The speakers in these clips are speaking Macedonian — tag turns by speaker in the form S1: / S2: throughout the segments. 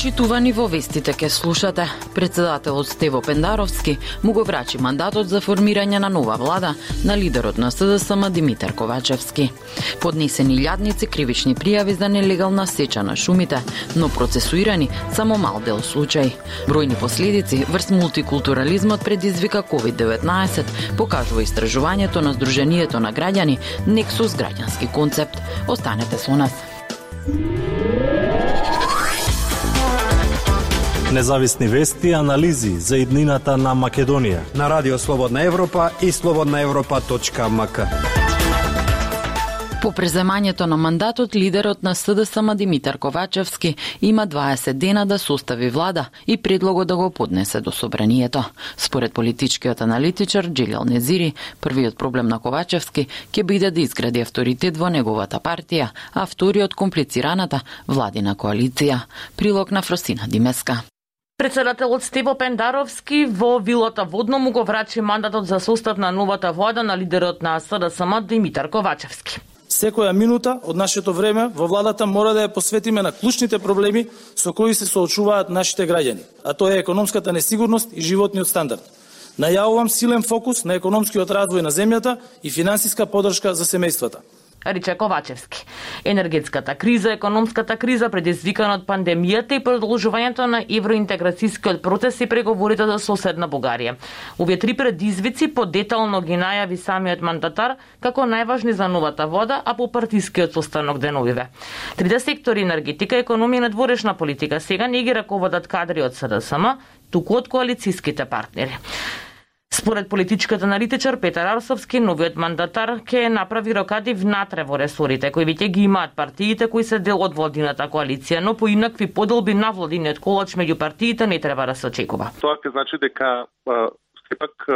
S1: Прочитувани во вестите ке слушате. Председателот Стево Пендаровски му го врачи мандатот за формирање на нова влада на лидерот на СДСМ Димитар Ковачевски. Поднесени лјадници кривични пријави за нелегална сеча на шумите, но процесуирани само мал дел случај. Бројни последици врз мултикултурализмот предизвика COVID-19, покажува истражувањето на Сдруженијето на граѓани Нексус граѓански концепт. Останете со нас.
S2: Независни вести и анализи за иднината на Македонија.
S3: На Радио Слободна Европа и слободнаевропа.мк.
S1: По преземањето на мандатот, лидерот на СДСМ Димитар Ковачевски има 20 дена да состави влада и предлогот да го поднесе до собранието. Според политичкиот аналитичар Джилел Незири, првиот проблем на Ковачевски ќе биде да изгради авторитет во неговата партија, а вториот комплицираната владина коалиција. Прилог на Фросина Димеска.
S4: Председателот Стево Пендаровски во вилата водно му го врачи мандатот за состав на новата влада на лидерот на СДСМ Димитар Ковачевски.
S5: Секоја минута од нашето време во владата мора да ја посветиме на клучните проблеми со кои се соочуваат нашите граѓани, а тоа е економската несигурност и животниот стандард. Најавувам силен фокус на економскиот развој на земјата и финансиска подршка за семејствата
S4: рече Ковачевски. Енергетската криза, економската криза предизвикана од пандемијата и продолжувањето на евроинтеграцијскиот процес и преговорите за соседна Бугарија. Овие три предизвици подетално ги најави самиот мандатар како најважни за новата вода, а по партискиот состанок деновиве. Трите сектори енергетика, економија и надворешна политика сега не ги раководат кадри од СДСМ, туку од коалицијските партнери. Според политичката аналитичар Петар Арсовски, новиот мандатар ќе направи рокади внатре во ресорите кои веќе ги имаат партиите кои се дел од владината коалиција, но поинакви поделби на владиниот колач меѓу партиите не треба да се очекува.
S6: Тоа ќе значи дека сепак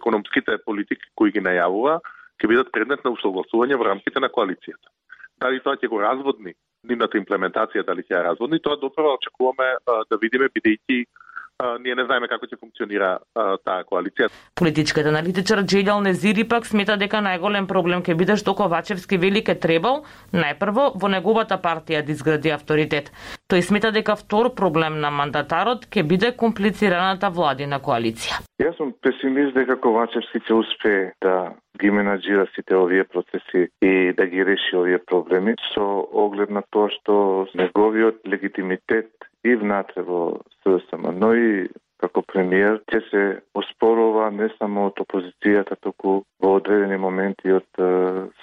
S6: економските политики кои ги најавува ќе бидат предмет на усогласување во рамките на коалицијата. Дали тоа ќе го разводни нивната имплементација, дали ќе ја разводни, тоа допрва очекуваме да видиме бидејќи ние не знаеме како ќе функционира а, таа коалиција.
S4: Политичката аналитичар Джелјал Незири пак смета дека најголем проблем ќе биде што Ковачевски вели ке требал најпрво во неговата партија да изгради авторитет. Тој смета дека втор проблем на мандатарот ќе биде комплицираната владина коалиција.
S7: Јас сум песимист дека Ковачевски ќе успее да ги менаджира сите овие процеси и да ги реши овие проблеми со оглед на тоа што неговиот легитимитет и внатре во СДСМ, но и како премиер ќе се оспорува не само од опозицијата, туку во одредени моменти од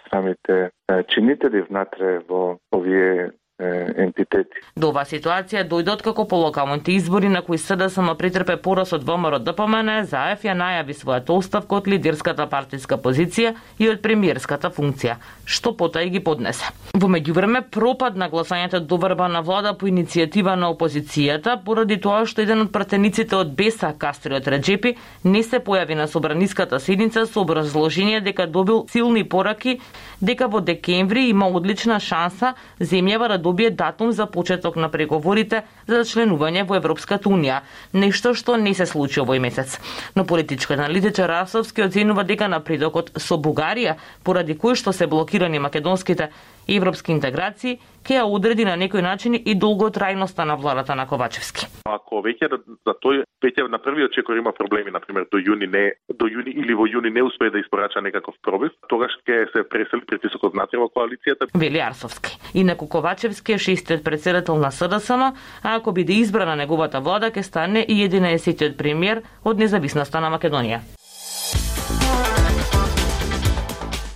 S7: самите чинители внатре во овие ентитети.
S4: До оваа ситуација дојдот како по локалните избори на кои СДСМ претрпе пораз од ВМРО ДПМН, Заев ја најави својата оставка од лидерската партиска позиција и од премиерската функција, што потај ги поднесе. Во меѓувреме пропадна гласањето до врба на влада по иницијатива на опозицијата поради тоа што еден од пратениците од Беса, Кастриот Реджепи, не се појави на собраниската седница со образложение дека добил силни пораки дека во декември има одлична шанса земјава да добие датум за почеток на преговорите за членување во Европската Унија, нешто што не се случи овој месец. Но политичкиот аналитичар Расовски оценува дека напредокот со Бугарија, поради кој што се блокирани македонските европски интеграции, ќе ја одреди на некој начин и долготрајноста на владата на Ковачевски.
S6: Ако веќе за тој веќе на првиот чекор има проблеми, на пример до јуни не до јуни или во јуни не успее да испорача некаков пробив, тогаш ќе се пресели притисокот внатре во коалицијата.
S4: Вели Арсовски. Инаку Ковачевски е шестиот председател на СДСМ, а ако биде избрана неговата влада, ќе стане и 11 премиер од независноста на Македонија.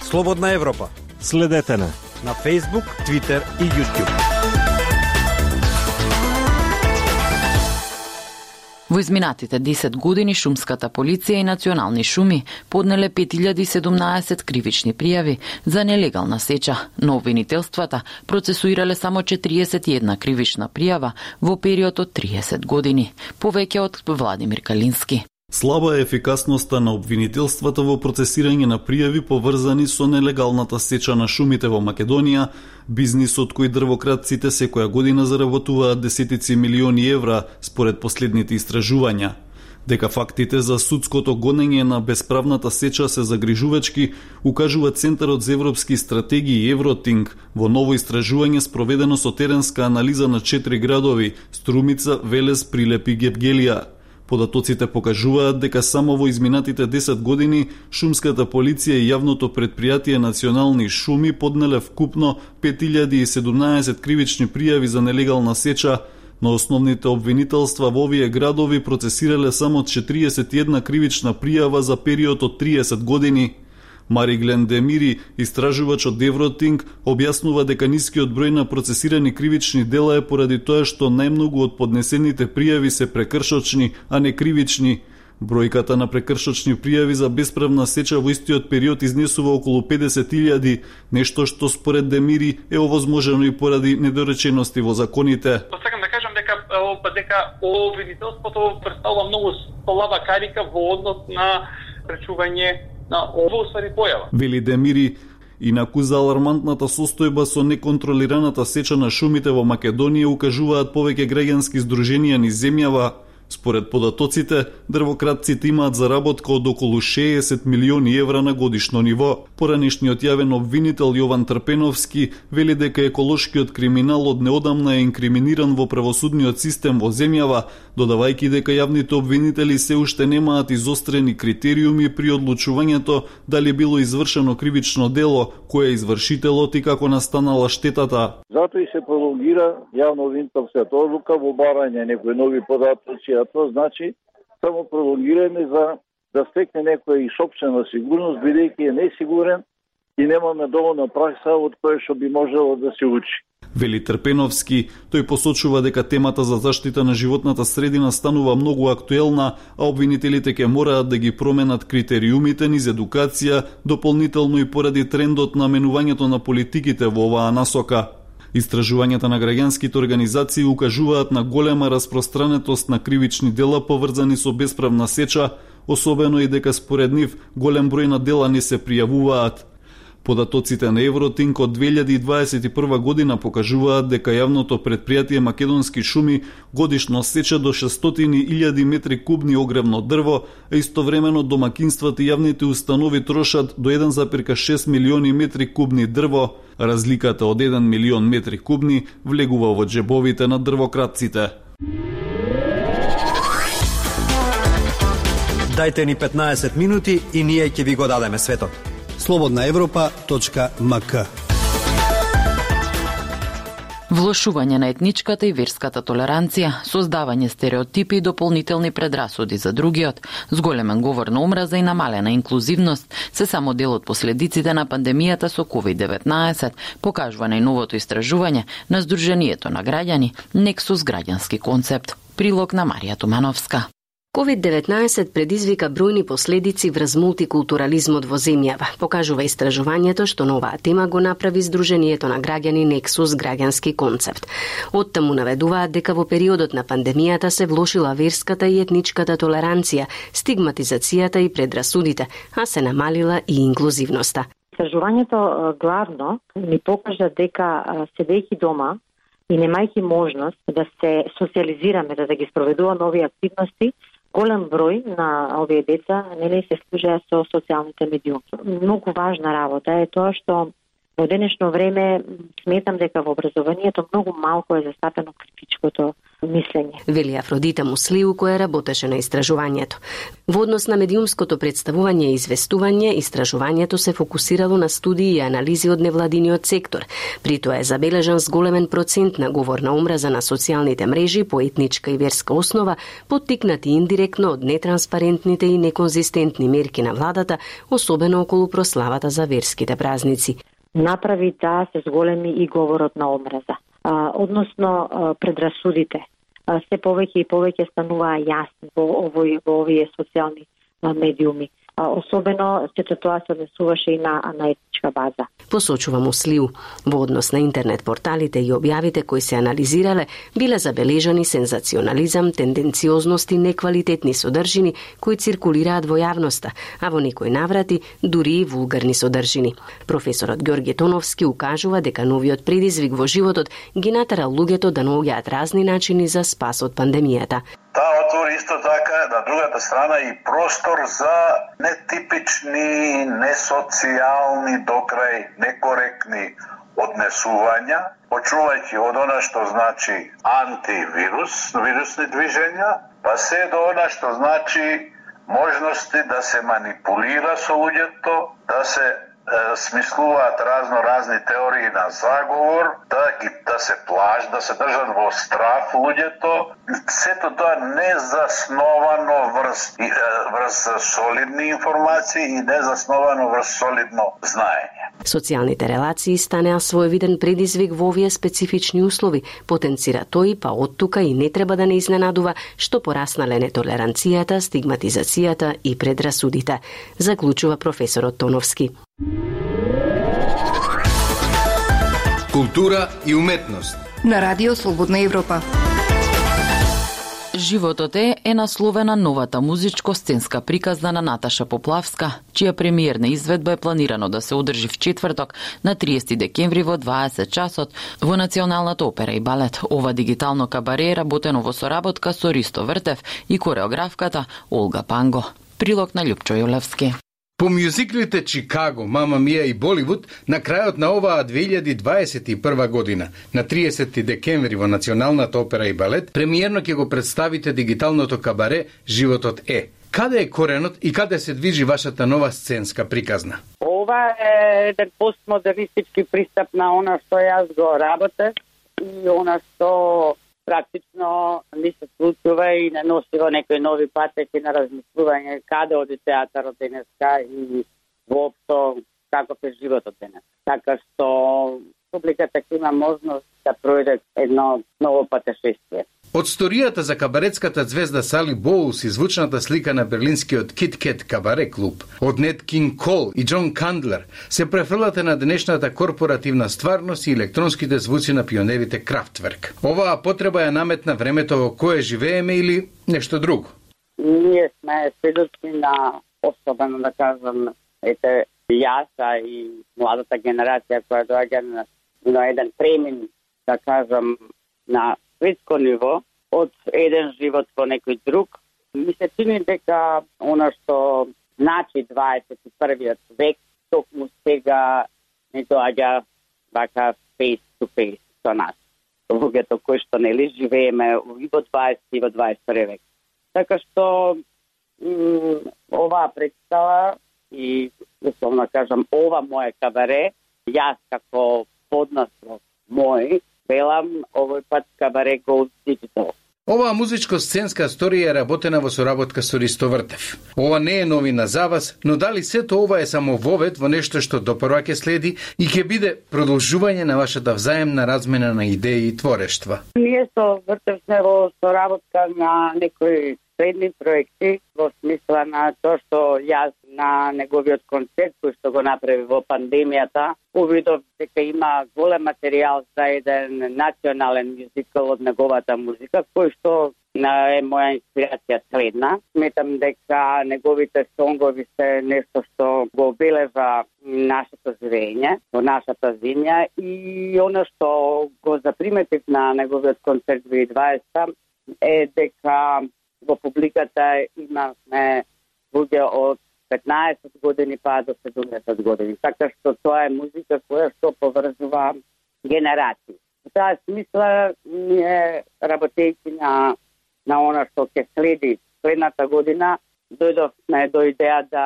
S3: Слободна Европа.
S2: Следете на
S3: на Facebook, Twitter и YouTube.
S1: Во изминатите 10 години шумската полиција и национални шуми поднеле 5017 кривични пријави за нелегална сеча, но обвинителствата процесуирале само 41 кривична пријава во период од 30 години, повеќе од Владимир Калински.
S8: Слаба е ефикасноста на обвинителствата во процесирање на пријави поврзани со нелегалната сеча на шумите во Македонија, бизнисот кој дрвократците секоја година заработуваат десетици милиони евра според последните истражувања. Дека фактите за судското гонење на бесправната сеча се загрижувачки, укажува Центарот за европски стратегии Евротинг во ново истражување спроведено со теренска анализа на четири градови Струмица, Велес, Прилеп и Гевгелија. Податоците покажуваат дека само во изминатите 10 години шумската полиција и јавното предпријатие Национални шуми поднеле вкупно 5017 кривични пријави за нелегална сеча, но основните обвинителства во овие градови процесирале само 41 кривична пријава за период од 30 години – Мари Глендемири, истражувач од Евротинг, објаснува дека нискиот број на процесирани кривични дела е поради тоа што најмногу од поднесените пријави се прекршочни, а не кривични. Бројката на прекршочни пријави за бесправна сеча во истиот период изнесува околу 50.000, нешто што според Демири е овозможено и поради недоречености во законите.
S9: Сакам да кажам дека дека обвинителството представува многу слаба карика во однос на пречување на ова ствари појава.
S8: Вели Демири, Инаку за алармантната состојба со неконтролираната сеча на шумите во Македонија укажуваат повеќе граѓански здруженија низ земјава, Според податоците, дрвократците имаат заработка од околу 60 милиони евра на годишно ниво. Поранешниот јавен обвинител Јован Трпеновски вели дека еколошкиот криминал од неодамна е инкриминиран во правосудниот систем во земјава, додавајќи дека јавните обвинители се уште немаат изострени критериуми при одлучувањето дали било извршено кривично дело, кој е извршителот и како настанала штетата.
S10: Затоа и се пролонгира јавно обвинителската одлука во барање некои нови податоци, а тоа значи само пролонгирање за да стекне некоја и сопствена сигурност, бидејќи е несигурен и немаме доволно пракса од која што би можело да се учи.
S8: Вели Трпеновски, тој посочува дека темата за заштита на животната средина станува многу актуелна, а обвинителите ќе мораат да ги променат критериумите низ едукација, дополнително и поради трендот на менувањето на политиките во оваа насока. Истражувањата на граѓанските организации укажуваат на голема распространетост на кривични дела поврзани со бесправна сеча, особено и дека според нив голем број на дела не се пријавуваат. Податоците на Евротинк од 2021 година покажуваат дека јавното предпријатие Македонски шуми годишно сече до 600.000 метри кубни огревно дрво, а истовремено домакинствата и јавните установи трошат до 1,6 милиони метри кубни дрво. Разликата од 1 милион метри кубни влегува во джебовите на дрвократците.
S3: Дайте ни 15 минути и ние ќе ви го дадеме светот slobodnaevropa.mk
S1: Влошување на етничката и верската толеранција, создавање стереотипи и дополнителни предрасуди за другиот, зголемен говор на омраза и намалена инклузивност се само дел од последиците на пандемијата со COVID-19, покажува најновото истражување на Сдруженијето на граѓани Нексус граѓански концепт. Прилог на Марија Тумановска.
S11: COVID-19 предизвика бројни последици врз мултикултурализмот во земјава, покажува истражувањето што на оваа тема го направи Сдруженијето на граѓани Нексус граѓански концепт. Оттаму наведуваат дека во периодот на пандемијата се влошила верската и етничката толеранција, стигматизацијата и предрасудите, а се намалила и инклузивноста.
S12: Истражувањето главно ни покажа дека седејќи дома и немајќи можност да се социализираме, да, да ги спроведуваме овие активности, голем број на овие деца нели се служеа со социјалните медиуми. Многу важна работа е тоа што во денешно време сметам дека во образованието многу малку е застапено критичкото мислење.
S11: Вели Афродита Муслиу која работеше на истражувањето. Во однос на медиумското представување и известување, истражувањето се фокусирало на студии и анализи од невладиниот сектор. При тоа е забележан зголемен процент на говор на омраза на социјалните мрежи по етничка и верска основа, поттикнати индиректно од нетранспарентните и неконзистентни мерки на владата, особено околу прославата за верските празници.
S12: Направи да се зголеми и говорот на омраза а, односно а, предрасудите. А, се повеќе и повеќе стануваа јасни во овој во овие социјални а, медиуми. А, особено сето тоа се однесуваше и на, на етничка база.
S11: Посочува Муслиу. Во однос на интернет порталите и објавите кои се анализирале, биле забележани сензационализам, тенденциозност и неквалитетни содржини кои циркулираат во јавноста, а во некои наврати дури и вулгарни содржини. Професорот Ѓорѓе Тоновски укажува дека новиот предизвик во животот ги натера луѓето да наоѓаат разни начини за спас од пандемијата.
S13: Таа отвори исто така на другата страна и простор за нетипични, несоцијални, докрај некоректни однесувања, почувајќи од она што значи антивирус, вирусни движења, па се до она што значи можности да се манипулира со луѓето, да се смислуваат разно разни теории на заговор, да ги да се плаш, да се држат во страф луѓето. Сето тоа не засновано врз врз солидни информации и не засновано врз солидно знаење.
S11: Социјалните релации станеа своевиден предизвик во овие специфични услови, потенцира тој, па од тука и не треба да не изненадува што пораснале нетолеранцијата, стигматизацијата и предрасудите, заклучува професорот Тоновски.
S14: Култура и уметност
S15: на Радио Слободна Европа.
S1: Животот е е насловена новата музичко-сценска приказна на Наташа Поплавска, чија премиерна изведба е планирано да се одржи в четврток на 30 декември во 20 часот во Националната опера и балет. Ова дигитално кабаре е работено во соработка со Ристо Вртев и кореографката Олга Панго. Прилог на Лјупчо Јолевски.
S14: По мюзиклите Чикаго, Мама Мија и Боливуд, на крајот на оваа 2021 година, на 30 декември во Националната опера и балет, премиерно ќе го представите дигиталното кабаре Животот е. Каде е коренот и каде се движи вашата нова сценска приказна?
S16: Ова е еден постмодернистички пристап на она што јас го работев и она што практично не се случува и не носи во некои нови патеки на размислување каде оди театарот денеска и воопшто каков е животот денес. Така што публиката ќе има можност да пројде едно ново патешествие.
S14: Од сторијата за кабаретската звезда Сали Боус и звучната слика на берлинскиот Кит Кет кабаре клуб, од Нет Кинг Кол и Џон Кандлер, се префрлате на денешната корпоративна стварност и електронските звуци на пионерите Крафтверк. Оваа потреба ја наметна времето во кое живееме или нешто друго?
S16: Ние сме сведоци на особено да кажам, ете, јаса и младата генерација која доаѓа на, на еден премин, да кажам, на светско ниво од еден живот во некој друг. Ми се чини дека она што значи 21 век токму сега не доаѓа вака face to face со нас. Луѓето кои што нели живееме и во 20 и во 21 век. Така што оваа представа и условно кажам ова моје кабаре, јас како поднаслов мој велам овој пат кабаре Gold Digital.
S14: Оваа музичко-сценска сторија е работена во соработка со Ристо Вртев. Ова не е новина за вас, но дали сето ова е само вовет во нешто што допрва ќе следи и ќе биде продолжување на вашата взаемна размена на идеи и творештва?
S16: Ние со Вртев сме во соработка на некои последни проекти во смисла на тоа што јас на неговиот концерт кој што го направи во пандемијата увидов дека има голем материјал за еден национален мюзикл од неговата музика кој што на е моја инспирација следна. Сметам дека неговите сонгови се нешто што го обележа нашето живење, во нашата земја и она што го заприметив на неговиот концерт 2020 е дека во публиката имавме луѓе од 15 години па до 70 години. Така што тоа е музика која што поврзува генерации. Во таа смисла ние работејќи на на она што ќе следи следната година, дојдовме до идеја да,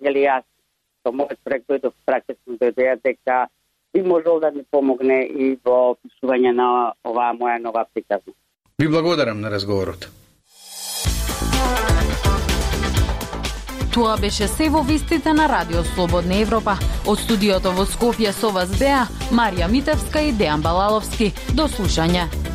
S16: или јас со мојот проект дојдов практично до идеја дека би можел да ми помогне и во пишување на оваа моја нова приказна.
S14: Ви благодарам на разговорот.
S1: Тоа беше се во вистите на Радио Слободна Европа. Од студиото во Скопје со вас беа Марија Митевска и Дејан Балаловски. До слушање.